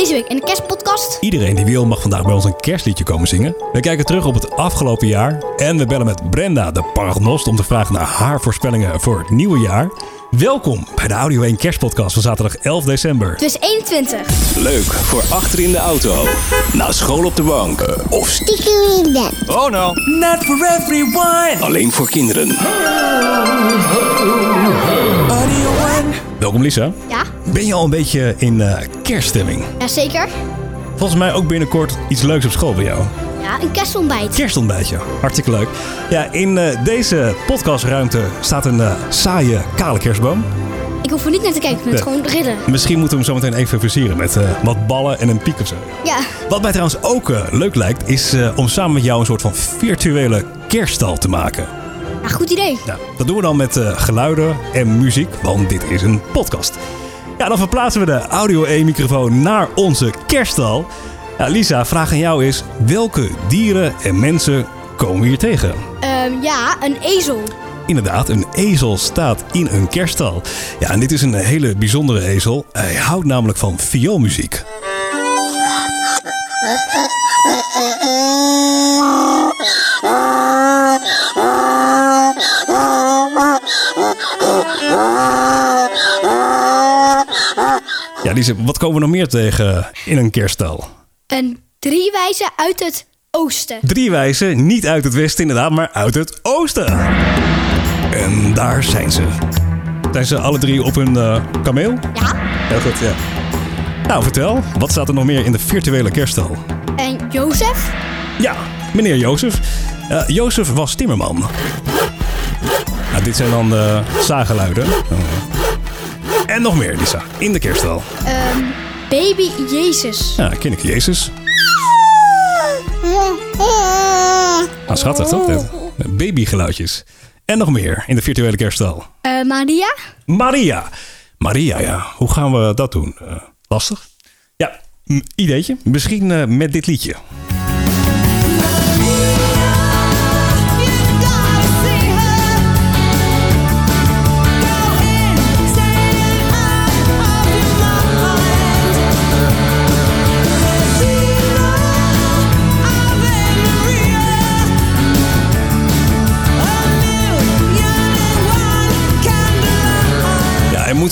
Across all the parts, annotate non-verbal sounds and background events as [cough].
Deze week in de kerstpodcast. Iedereen die wil mag vandaag bij ons een kerstliedje komen zingen. We kijken terug op het afgelopen jaar en we bellen met Brenda, de paragnost, om te vragen naar haar voorspellingen voor het nieuwe jaar. Welkom bij de Audio 1 Kerstpodcast van zaterdag 11 december. Dus 21. Leuk voor achter in de auto, na school op de bank of Stiekem in bed. oh no, Not for everyone. alleen voor kinderen. Welkom Lisa. Ja? Ben je al een beetje in eh, kerststemming? Jazeker. Volgens mij ook binnenkort iets leuks op school bij jou. Ja, een kerstontbijt. Kerstontbijtje. Hartstikke leuk. Ja, in eh, deze podcastruimte staat een eh, saaie, kale kerstboom. Ik hoef er niet naar te kijken, ik Ja. gewoon ridden. Misschien moeten we hem zo meteen even versieren met wat ballen en een piek of zo. Ja. Wat mij trouwens ook leuk lijkt, is om samen met jou een soort van virtuele kerststal te maken. Ja, goed idee. Nou, dat doen we dan met eh, geluiden en muziek, want dit is een podcast. Ja, dan verplaatsen we de Audio 1-microfoon naar onze kerststal. Ja, Lisa, vraag aan jou is, welke dieren en mensen komen we hier tegen? Ehm, ja, een ezel. Inderdaad, een ezel staat in een kerststal. Ja, en dit is een hele bijzondere ezel. Hij houdt namelijk van vioolmuziek. [laughs] Ja, Lisa, wat komen we nog meer tegen in een kerststal? Een driewijze uit het oosten. Drie wijzen, niet uit het westen inderdaad, maar uit het oosten. En daar zijn ze. Zijn ze alle drie op hun eh, kameel? Ja. Heel goed, ja. Nou, vertel, wat staat er nog meer in de virtuele kerststal? En Jozef. Ja, meneer Jozef. Eh, Jozef was timmerman. Nou, dit zijn dan de zaaggeluiden. Oh. En nog meer, Lisa, in de kerststal. Ehm, baby Jezus. Ja, ken ik Jezus. Ah, schattig, toch? dit? Babygeluidjes. En nog meer in de virtuele kerststal. Eh, Maria. Maria. Maria, ja. Hoe gaan we dat doen? Eh, lastig? Ja, ideetje. Misschien eh, met dit liedje.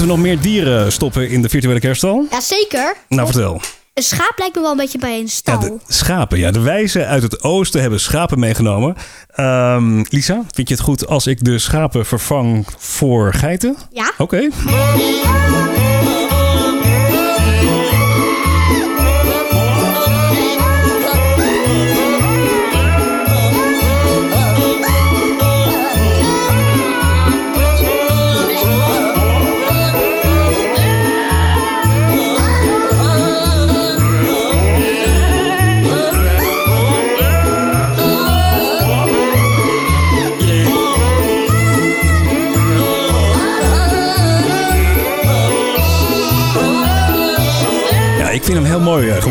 Nog meer dieren stoppen in de virtuele kerststal? Jazeker. Nou, vertel. Een schaap lijkt me wel een beetje bij een Ja, stal. de schapen. Ja, de wijzen uit het oosten hebben schapen meegenomen. Ehm, Lisa, vind je het goed als ik de schapen vervang voor geiten? Ja. Oké. Ja,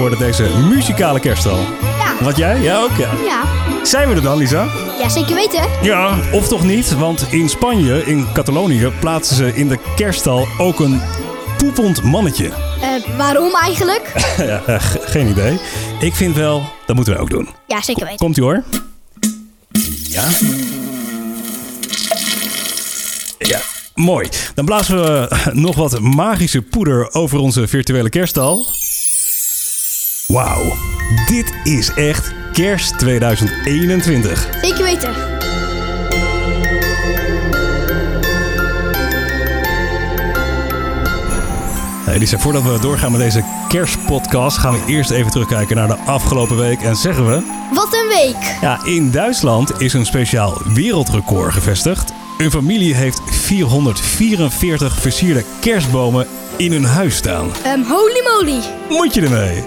geworden, deze muzikale kerststal. Ja. Wat jij? Ja, ook ja. Ja. Zijn we er dan, Lisa? Ja, zeker weten. Ja, of toch niet? Want in Spanje, in Catalonië, plaatsen ze in de kerststal ook een poepend mannetje. Eh, waarom eigenlijk? [laughs] ja, eh, geen idee. Ik vind wel, dat moeten we ook doen. Ja, zeker weten. Komt ie hoor. Ja. Ja, mooi. Dan blazen we nog wat magische poeder over onze virtuele kerststal. Wauw, dit is echt kerst 2021. Zeker weten. Hey Lisa, voordat we doorgaan met deze kerstpodcast, gaan we eerst even terugkijken naar de afgelopen week. En zeggen we, Wat een week. ja, in Duitsland is een speciaal wereldrecord gevestigd. Een familie heeft 444 versierde kerstbomen in hun huis staan. Ehm, holy moly. Moet je ermee?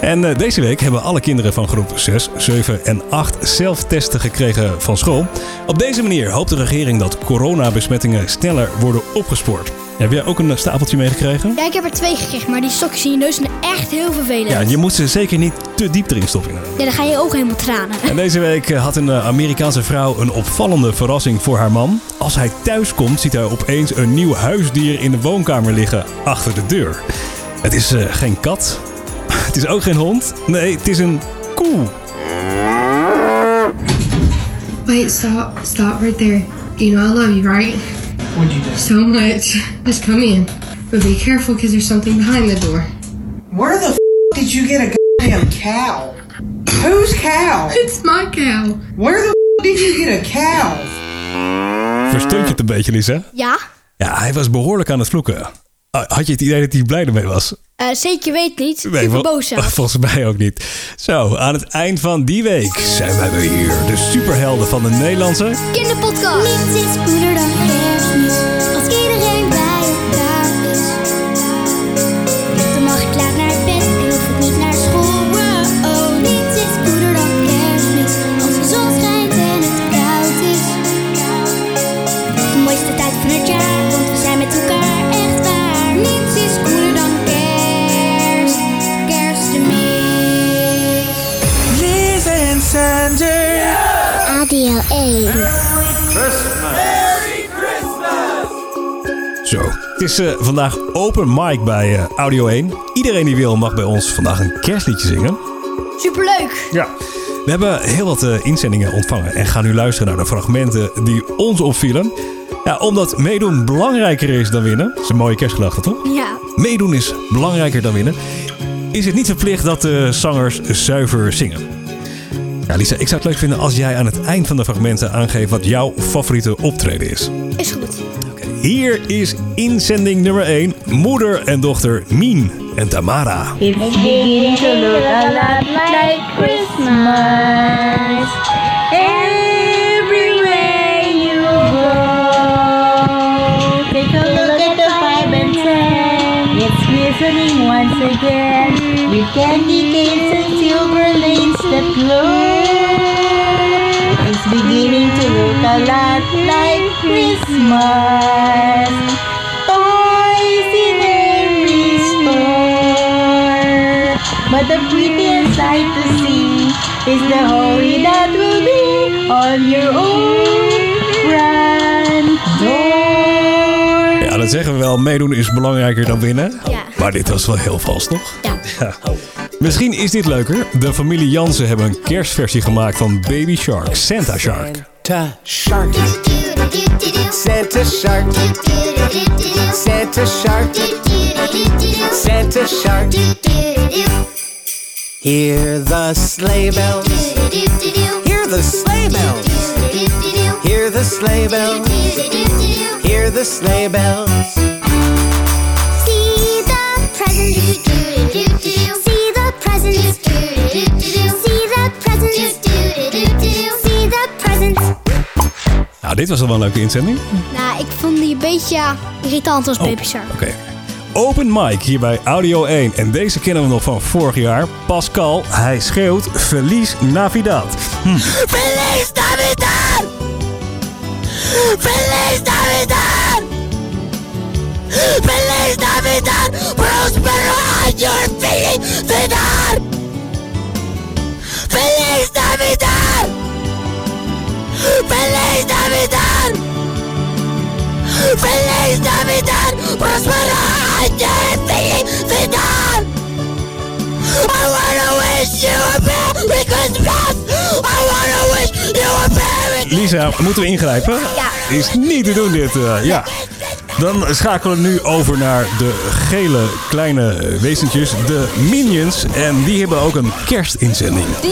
En eh, deze week hebben alle kinderen van groep 6, 7 en 8 zelf testen gekregen van school. Op deze manier hoopt de regering dat coronabesmettingen sneller worden opgespoord. Heb jij ook een eh, stapeltje meegekregen? Ja, ik heb er twee gekregen, maar die stokjes in je neus zijn echt heel vervelend. Ja, je moet ze zeker niet te diep erin stoppen. Ja, dan ga je ook helemaal tranen. En deze week eh, had een Amerikaanse vrouw een opvallende verrassing voor haar man. Als hij thuis komt, ziet hij opeens een nieuw huisdier in de woonkamer liggen achter de deur. Het is geen kat, het is ook geen hond. Nee, het is een koe. Wait, stop, stop right there. You know I love you, right? What'd you do? So much. Just come in. But be careful because there's something behind the door. Where the f- did you get a goddamn cow? Whose cow? [laughs] It's my cow. Where the f- did you get a cow? Versteunt je het een beetje, Lisa? Ja? Ja, hij was behoorlijk aan het vloeken. Ah, Had je het idee dat hij blij ermee was? Eh, zeker weet niet. Nee, Super boos. [laughs] Volgens mij ook niet. Zo, aan het eind van die week zijn wij weer hier. De superhelden van de Nederlandse... Kinderpodcast. Niets is spoeder dan kerstmis, is eh, vandaag open mic bij eh, Audio 1. Iedereen die wil mag bij ons vandaag een kerstliedje zingen. Superleuk. Ja. We hebben heel wat eh, inzendingen ontvangen en gaan nu luisteren naar de fragmenten die ons opvielen. Ja, omdat meedoen belangrijker is dan winnen. Dat is een mooie kerstgedachte, toch? Ja. Meedoen is belangrijker dan winnen. Is het niet verplicht dat de zangers zuiver zingen? Ja, Lisa, ik zou het leuk vinden als jij aan het eind van de fragmenten aangeeft wat jouw favoriete optreden is. Is goed. Hier is inzending nummer 1. Moeder en dochter Mien en Tamara. It's beginning to look a lot like Christmas. Everywhere you go, take a look at the five and ten. It's glistening once again with candy canes and silver lanes that glow. Beginning to look a lot like Christmas. Toys in every store. But the prettiest sight to see is the holy that will be on your own front door. Ja, dat zeggen we wel. Meedoen is belangrijker dan winnen. Ja. Maar dit was wel heel vals, toch? Ja. Misschien is dit leuker. De familie Jansen hebben een kerstversie gemaakt van Baby Shark, Santa Shark. Santa Shark. Santa Shark. Santa Shark. Santa Shark. Hear the sleigh bells. Hear the sleigh bells. Hear the sleigh bells. Hear the sleigh bells. See the presents. Nou, dit was al wel een leuke inzending. Nou, ik vond die een beetje irritant als Baby Shark. Oké. Open mic hier bij Audio 1. En deze kennen we nog van vorig jaar. Pascal, hij schreeuwt Feliz Navidad. Feliz Navidad! Feliz Navidad! Feliz Navidad! Prospero año! Feliz Navidad! Feliz Navidad! Feliz Navidad! Prospero año felicidad! I wanna wish you a Merry Christmas! I wanna wish you a Merry Lisa, moeten we ingrijpen? Ja. Is niet te doen dit. eh, ja. Dan schakelen we nu over naar de gele kleine wezentjes, de Minions. En die hebben ook een kerstinzending. Ah,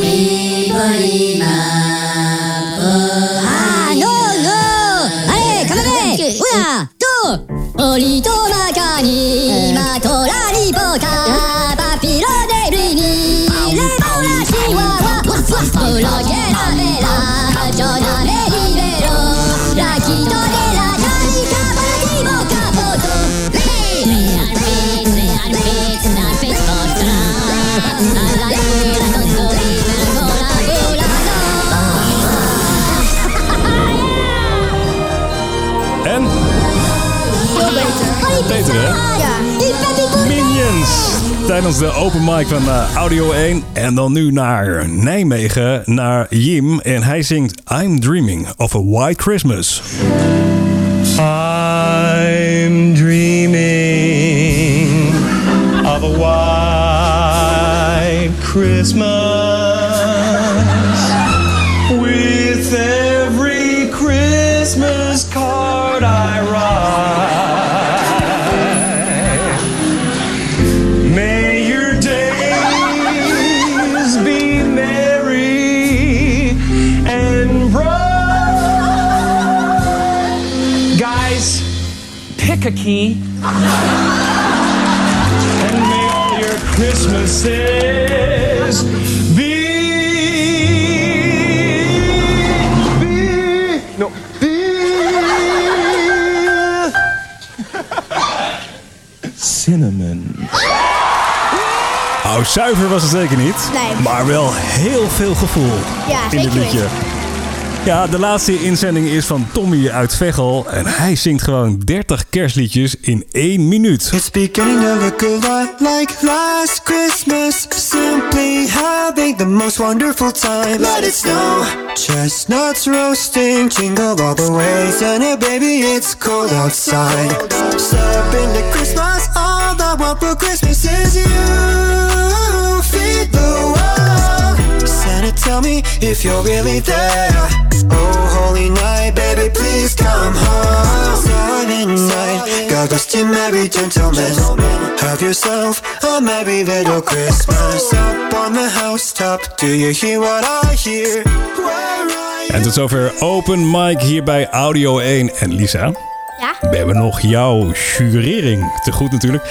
Beter hè? Ja. Minions! Tijdens de open mic van eh, Audio 1. En dan nu naar Nijmegen, naar Jim. En hij zingt I'm Dreaming of a White Christmas. I'm dreaming of a white Christmas. Key. And may all your Christmases be. be no, be. Cinnamon. Nou, zuiver was het zeker niet. Nee. Maar wel heel veel gevoel Ja, in dit liedje. weten. Ja, de laatste inzending is van Tommy uit Veghel. En hij zingt gewoon 30 kerstliedjes in één minuut. It's beginning to look a lot like last Christmas. Simply having the most wonderful time. Let it snow. Chestnuts roasting, jingle all the way. Santa baby, it's cold outside. Step into Christmas, all I want for Christmas is you. Feed the world. Santa, tell me if you're really there. Oh, holy night, baby, please come home. Silent night, God rest you merry gentlemen. Have yourself a merry little Christmas. Up on the housetop, do you hear what I hear? En tot zover Open Mic hier bij Audio 1. En Lisa, Ja? we hebben nog jouw jurering te goed natuurlijk.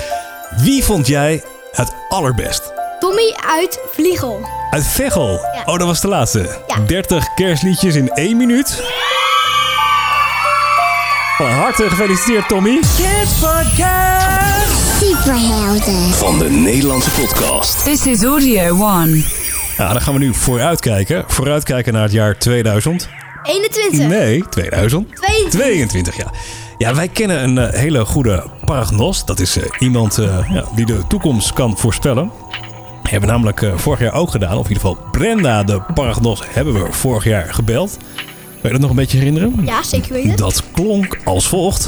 Wie vond jij het allerbest? Tommy uit Vliegel. Uit Veghel. Ja. Oh, dat was de laatste. Ja. 30 kerstliedjes in één minuut. Van harte gefeliciteerd, Tommy. Superhelden. Van de Nederlandse podcast. This is Audio One. Nou, dan gaan we nu vooruitkijken. Vooruitkijken naar het jaar 2000. 21. Nee, 2000. 22. 22, ja. Ja, wij kennen een eh, hele goede paragnost. Dat is eh, iemand eh, ja, die de toekomst kan voorspellen. Hebben we namelijk eh, vorig jaar ook gedaan. Of in ieder geval Brenda, de paragnost, hebben we vorig jaar gebeld. Kan je dat nog een beetje herinneren? Ja, zeker weten. Dat klonk als volgt.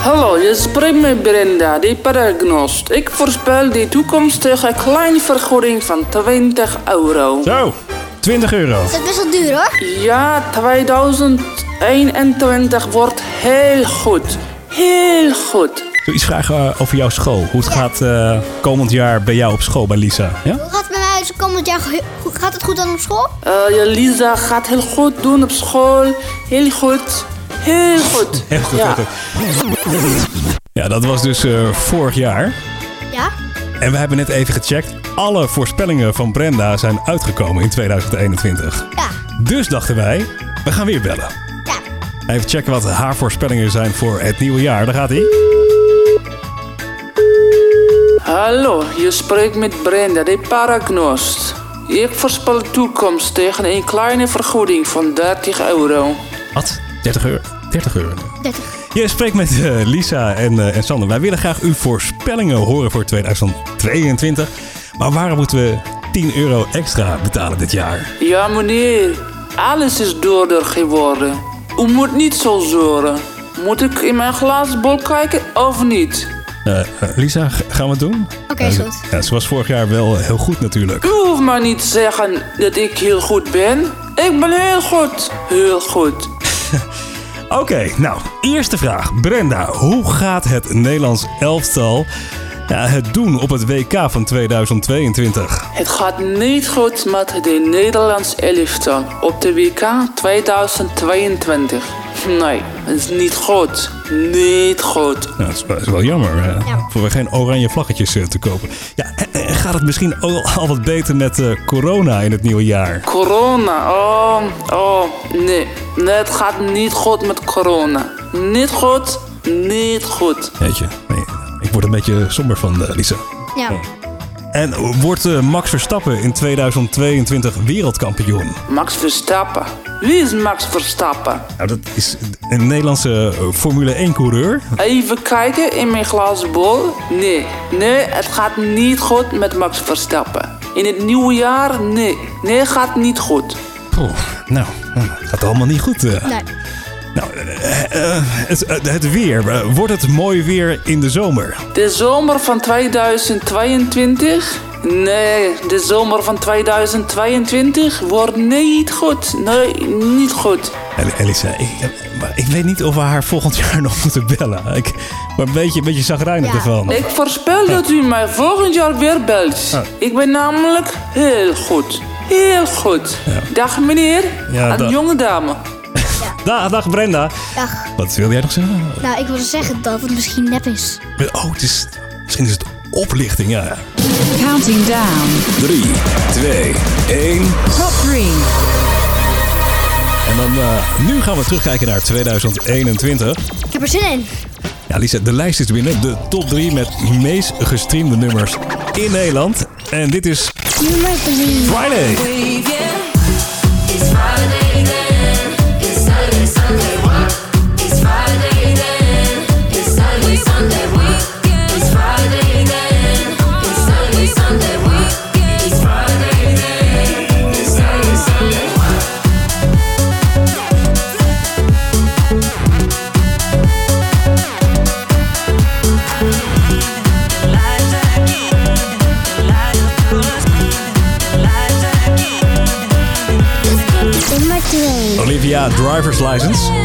Hallo, je spreekt met Brenda, de paragnost. Ik voorspel de toekomstige kleine vergoeding van 20 euro. Zo, 20 euro. Dat is best wel duur hoor. Ja, 2021 wordt heel goed. Heel goed. Zullen we iets vragen eh, over jouw school? Hoe het gaat eh, komend jaar bij jou op school, bij Lisa? Ja? Hoe gaat het met mij uit komend jaar? Gaat het goed dan op school? Eh, je Lisa gaat heel goed doen op school. Heel goed. Heel goed. [laughs] Heel goed, Ja. heel goed. Ja, dat was dus eh, vorig jaar. Ja? En we hebben net even gecheckt. Alle voorspellingen van Brenda zijn uitgekomen in 2021. Ja. Dus dachten wij, we gaan weer bellen. Ja. Even checken wat haar voorspellingen zijn voor het nieuwe jaar. Daar gaat hij. Hallo, je spreekt met Brenda, de paragnost. Ik voorspel de toekomst tegen een kleine vergoeding van 30 euro. Wat? 30 euro? 30 euro. 30. Je spreekt met eh, Lisa en, eh, en Sander. Wij willen graag uw voorspellingen horen voor 2022. Maar waarom moeten we 10 euro extra betalen dit jaar? Ja, meneer. Alles is duurder geworden. U moet niet zo zeuren. Moet ik in mijn glazen bol kijken of niet? Eh, eh, Lisa, gaan we het doen? Oké, ze- goed. Ja, ze was vorig jaar wel heel goed natuurlijk. U hoeft maar niet te zeggen dat ik heel goed ben. Ik ben heel goed. Heel goed. [laughs] Oké, nou, eerste vraag. Brenda, hoe gaat het Nederlands elftal ja, het doen op het WK van 2022? Het gaat niet goed met de Nederlands elftal op de WK 2022. Nee, het is niet goed. Niet goed. Nou, dat is wel, jammer. eh, Voor we geen oranje vlaggetjes eh, te kopen. Ja, en- en gaat het misschien al, al wat beter met eh, corona in het nieuwe jaar? Corona, oh, oh, nee. Nee, het gaat niet goed met corona. Niet goed, niet goed. Weet je, nee, ik word een beetje somber van, eh, Lisa. Ja. En wordt eh, Max Verstappen in 2022 wereldkampioen? Max Verstappen. Wie is Max Verstappen? Nou, dat is een Nederlandse eh, Formule 1-coureur. Even kijken in mijn glazen bol. Nee, nee, het gaat niet goed met Max Verstappen. In het nieuwe jaar, nee. Nee, het gaat niet goed. Oeh, nou, het gaat allemaal niet goed. eh. Nee. Nou, eh, eh, het, eh, het weer. wordt het mooi weer in de zomer? De zomer van 2022 Nee, de zomer van 2022 wordt niet goed. Nee, niet goed. El- Elisa, ik, ik weet niet of we haar volgend [laughs] jaar nog moeten bellen. Ik ben een beetje, een beetje zagrijnig ervan. Ik voorspel dat u mij volgend jaar weer belt. Ah. Ik ben namelijk heel goed. Heel goed. Dag meneer. Ja, en jonge dame. Dag, dag Brenda. Dag. Wat wil jij nog zeggen? Nou, ik wilde zeggen dat het misschien nep is. Oh, het is, misschien is het oplichting, ja. Counting down. 3, 2, 1. Top 3. En dan eh, nu gaan we terugkijken naar 2021. Ik heb er zin in. Ja, Lisa, de lijst is binnen. De top 3 met meest gestreamde nummers in Nederland. En dit is Nummer 3. Friday. Nummer Driver's License.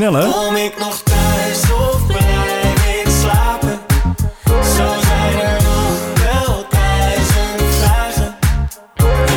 Maan en snelle. Kom ik nog thuis of blijf ik slapen? Zo zijn er nog wel duizend vragen.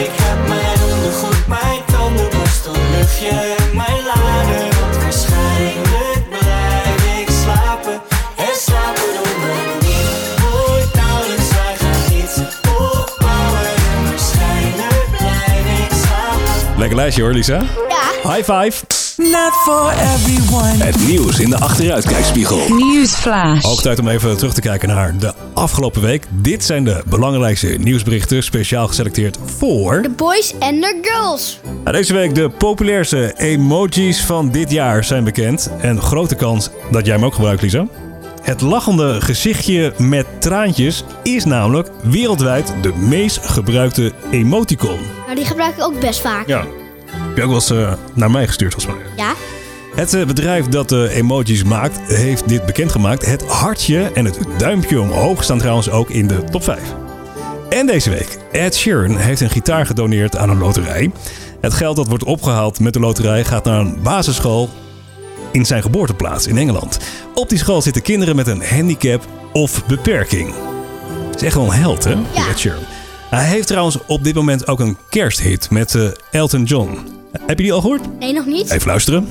Ik heb mijn ondergoed, mijn tandenborstel, luchtje en mijn lader. Want waarschijnlijk blijf ik slapen. En slapen doen we niet. Ooit nauwelijks, wij gaan niets opbouwen. En waarschijnlijk blijf ik slapen. Lekker lijstje hoor, Lisa. Ja. High five. Not for everyone. Het nieuws in de achteruitkijkspiegel. Newsflash. Ook tijd om even terug te kijken naar de afgelopen week. Dit zijn de belangrijkste nieuwsberichten speciaal geselecteerd voor... The boys and the girls. Nou, deze week de populairste emojis van dit jaar zijn bekend. En grote kans dat jij hem ook gebruikt, Lisa. Het lachende gezichtje met traantjes is namelijk wereldwijd de meest gebruikte emoticon. Nou, die gebruik ik ook best vaak. Ja. Heb je ook wel eens eh, naar mij gestuurd, volgens mij. Ja? Het eh, bedrijf dat de emojis maakt, heeft dit bekendgemaakt. Het hartje en het duimpje omhoog staan trouwens ook in de top 5. En deze week, Ed Sheeran heeft een gitaar gedoneerd aan een loterij. Het geld dat wordt opgehaald met de loterij gaat naar een basisschool in zijn geboorteplaats in Engeland. Op die school zitten kinderen met een handicap of beperking. Het is echt wel een held, hè? die Ed Sheeran. Hij heeft trouwens op dit moment ook een kersthit met eh, Elton John. Heb je die al gehoord? Nee, nog niet. Even luisteren.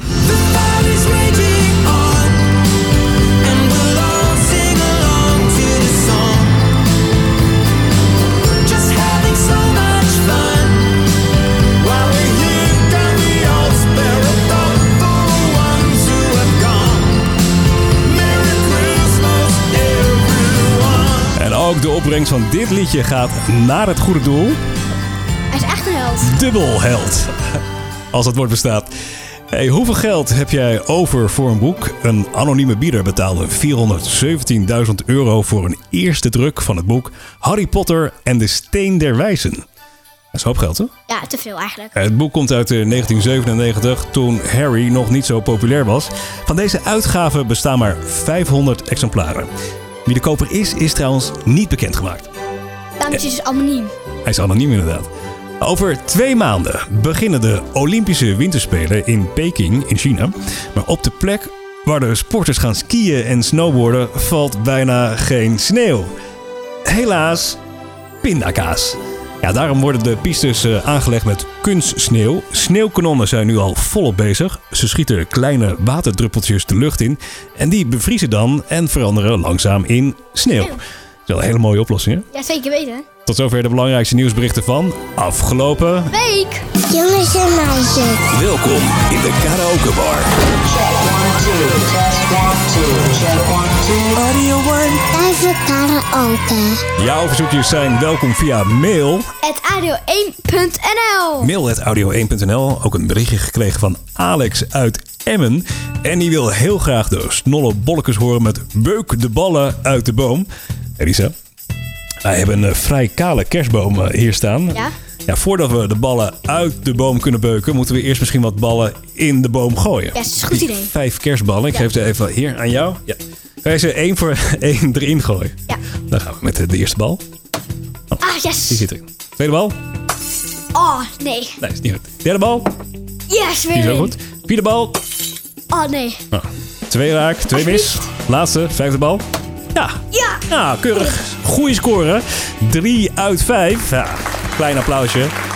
En ook de opbrengst van dit liedje gaat naar het goede doel. Hij is echt een held. Dubbel held. Als het woord bestaat. Hey, hoeveel geld heb jij over voor een boek? Een anonieme bieder betaalde 417.000 euro voor een eerste druk van het boek Harry Potter en de Steen der Wijzen. Dat is hoop geld, hè? Ja, te veel eigenlijk. Het boek komt uit eh, 1997, toen Harry nog niet zo populair was. Van deze uitgave bestaan maar 500 exemplaren. Wie de koper is, is trouwens niet bekendgemaakt. Daarom is het dus anoniem. Hij is anoniem inderdaad. Over twee maanden beginnen de Olympische Winterspelen in Peking in China. Maar op de plek waar de sporters gaan skiën en snowboarden valt bijna geen sneeuw. Helaas, pindakaas. Ja, daarom worden de pistes eh, aangelegd met kunstsneeuw. Sneeuwkanonnen zijn nu al volop bezig. Ze schieten kleine waterdruppeltjes de lucht in. En die bevriezen dan en veranderen langzaam in sneeuw. Dat is wel een hele mooie oplossing, hè? Ja, zeker weten. Tot zover de belangrijkste nieuwsberichten van afgelopen. Week! Jongens en meisjes. Welkom in de karaokebar. Check one, two, test one. ook, hè. Jouw verzoekjes zijn welkom via mail. Het audio1.nl Mail.audio1.nl. Ook een berichtje gekregen van Alex uit Emmen. En die wil heel graag de snolle bolletjes horen met Beuk de ballen uit de boom. Elisa, wij hebben een eh, vrij kale kerstboom eh, hier staan. Ja? Ja, voordat we de ballen uit de boom kunnen beuken, moeten we eerst misschien wat ballen in de boom gooien. Ja, dat is een goed Die idee. Vijf kerstballen. Ik Ja. geef ze even hier aan jou. Ja. Ga je ze één voor [laughs] één erin gooien? Ja. Dan gaan we met de, eerste bal. Ah, Die yes. zit erin. Tweede bal? Oh, nee. Nee, is niet goed. Derde bal? Yes, Die weer is in. goed. Vierde bal? Oh, nee. Nou, twee raak, twee mis. Laatste, vijfde bal. Ja. Ja, keurig. Goeie score. Drie uit vijf. Ja, klein applausje.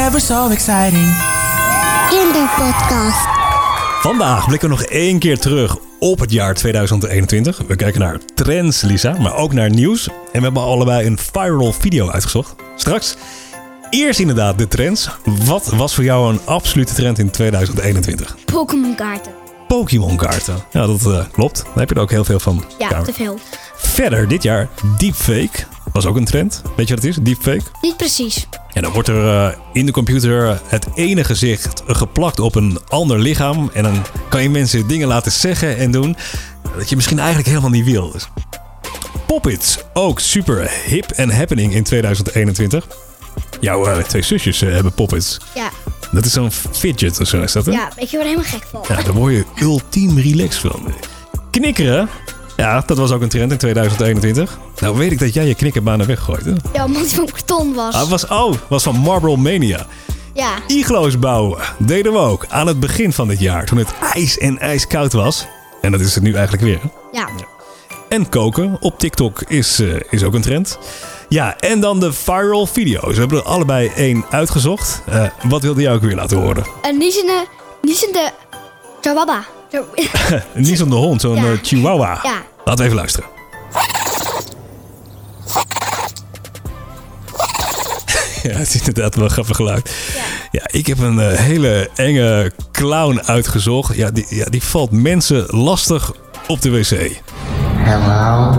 Never so exciting. Kinderpodcast. Vandaag blikken we nog één keer terug op het jaar 2021. We kijken naar trends, Lisa, maar ook naar nieuws. En we hebben allebei een viral video uitgezocht. Straks eerst inderdaad de trends. Wat was voor jou een absolute trend in 2021? Pokémon kaarten. Pokémon kaarten. Ja, dat eh, klopt. Daar heb je er ook heel veel van. Ja, Kamer. te veel. Verder dit jaar deepfake. Was ook een trend. Weet je wat het is? Deepfake. Niet precies. En dan wordt er eh, in de computer het ene gezicht geplakt op een ander lichaam. En dan kan je mensen dingen laten zeggen en doen dat je misschien eigenlijk helemaal niet wil. Dus Poppets, ook super hip en happening in 2021. Jouw eh, twee zusjes eh, hebben poppets. Ja. Dat is zo'n fidget of zo is dat hè? Ja, je waar helemaal gek van? Ja, daar word je ultiem relaxed van. Knikkeren, ja, dat was ook een trend in 2021. Nou weet ik dat jij je knikkerbanen weggooit. Ja, omdat die van karton was. Ah, was, oh, was van Marble Mania. Ja. Iglo's bouwen deden we ook aan het begin van dit jaar. Toen het ijs en ijskoud was. En dat is het nu eigenlijk weer. Ja. En koken op TikTok is, eh, is ook een trend. Ja, en dan de viral video's. We hebben er allebei één uitgezocht. Eh, wat wilde jij ook weer laten horen? Een niezende, niezende chihuahua. Nies om de hond, zo'n Ja. eh, chihuahua. Ja. Laten we even luisteren. [laughs] Ja, het is inderdaad wel een grappig geluid. Ja, ik heb een eh, hele enge clown uitgezocht. Ja die, ja, die valt mensen lastig op de wc. Hello?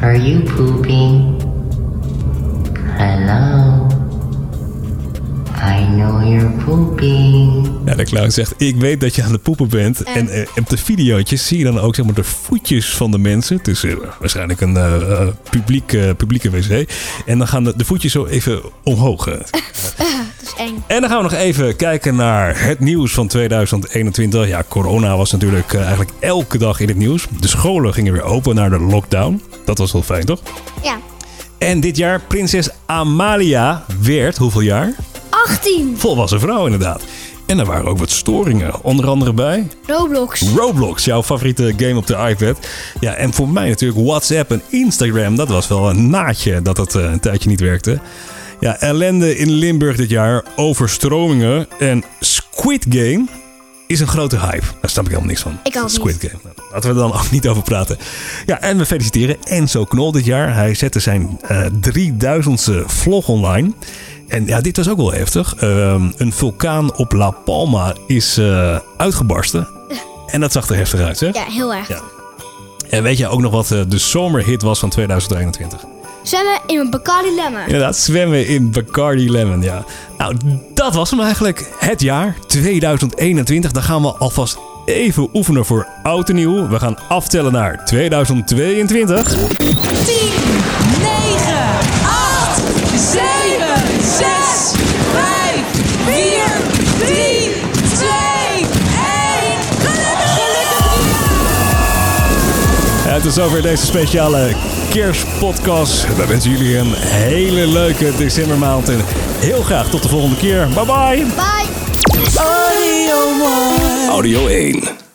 Are you pooping? Hello? I know you're pooping. Ja, de clown zegt, ik weet dat je aan het poepen bent. En eh, op de videootjes zie je dan ook zeg maar, de voetjes van de mensen. Het is eh, waarschijnlijk een eh, publiek, publieke wc. En dan gaan de, de voetjes zo even omhoog. [laughs] dat is eng. En dan gaan we nog even kijken naar het nieuws van 2021. Ja, corona was natuurlijk eigenlijk elke dag in het nieuws. De scholen gingen weer open naar de lockdown. Dat was wel fijn, toch? Ja. En dit jaar prinses Amalia werd, hoeveel jaar? 18. Volwassen vrouw inderdaad. En er waren ook wat storingen. Onder andere bij Roblox. Roblox, jouw favoriete game op de iPad. Ja, en voor mij natuurlijk WhatsApp en Instagram. Dat was wel een naadje dat het eh, een tijdje niet werkte. Ja, ellende in Limburg dit jaar, overstromingen en Squid Game is een grote hype. Daar snap ik helemaal niks van. Ik ook niet. Squid Game. Nou, Laten we er dan ook niet over praten. Ja, en we feliciteren Enzo Knol dit jaar. Hij zette zijn eh 3000ste vlog online. En ja, dit was ook wel heftig. Ehm, een vulkaan op La Palma is eh, uitgebarsten. En dat zag er heftig uit, hè? Ja, heel erg. Ja. En weet je ook nog wat eh, de zomerhit was van 2021? Zwemmen in een Bacardi Lemon. Inderdaad, zwemmen in Bacardi Lemon, ja. Nou, dat was hem eigenlijk. Het jaar 2021. Dan gaan we alvast even oefenen voor oud en nieuw. We gaan aftellen naar 2022. 10, Het is over deze speciale kerstpodcast. We wensen jullie een hele leuke decembermaand. En heel graag tot de volgende keer. Bye bye. Bye. Audio 1. Audio 1.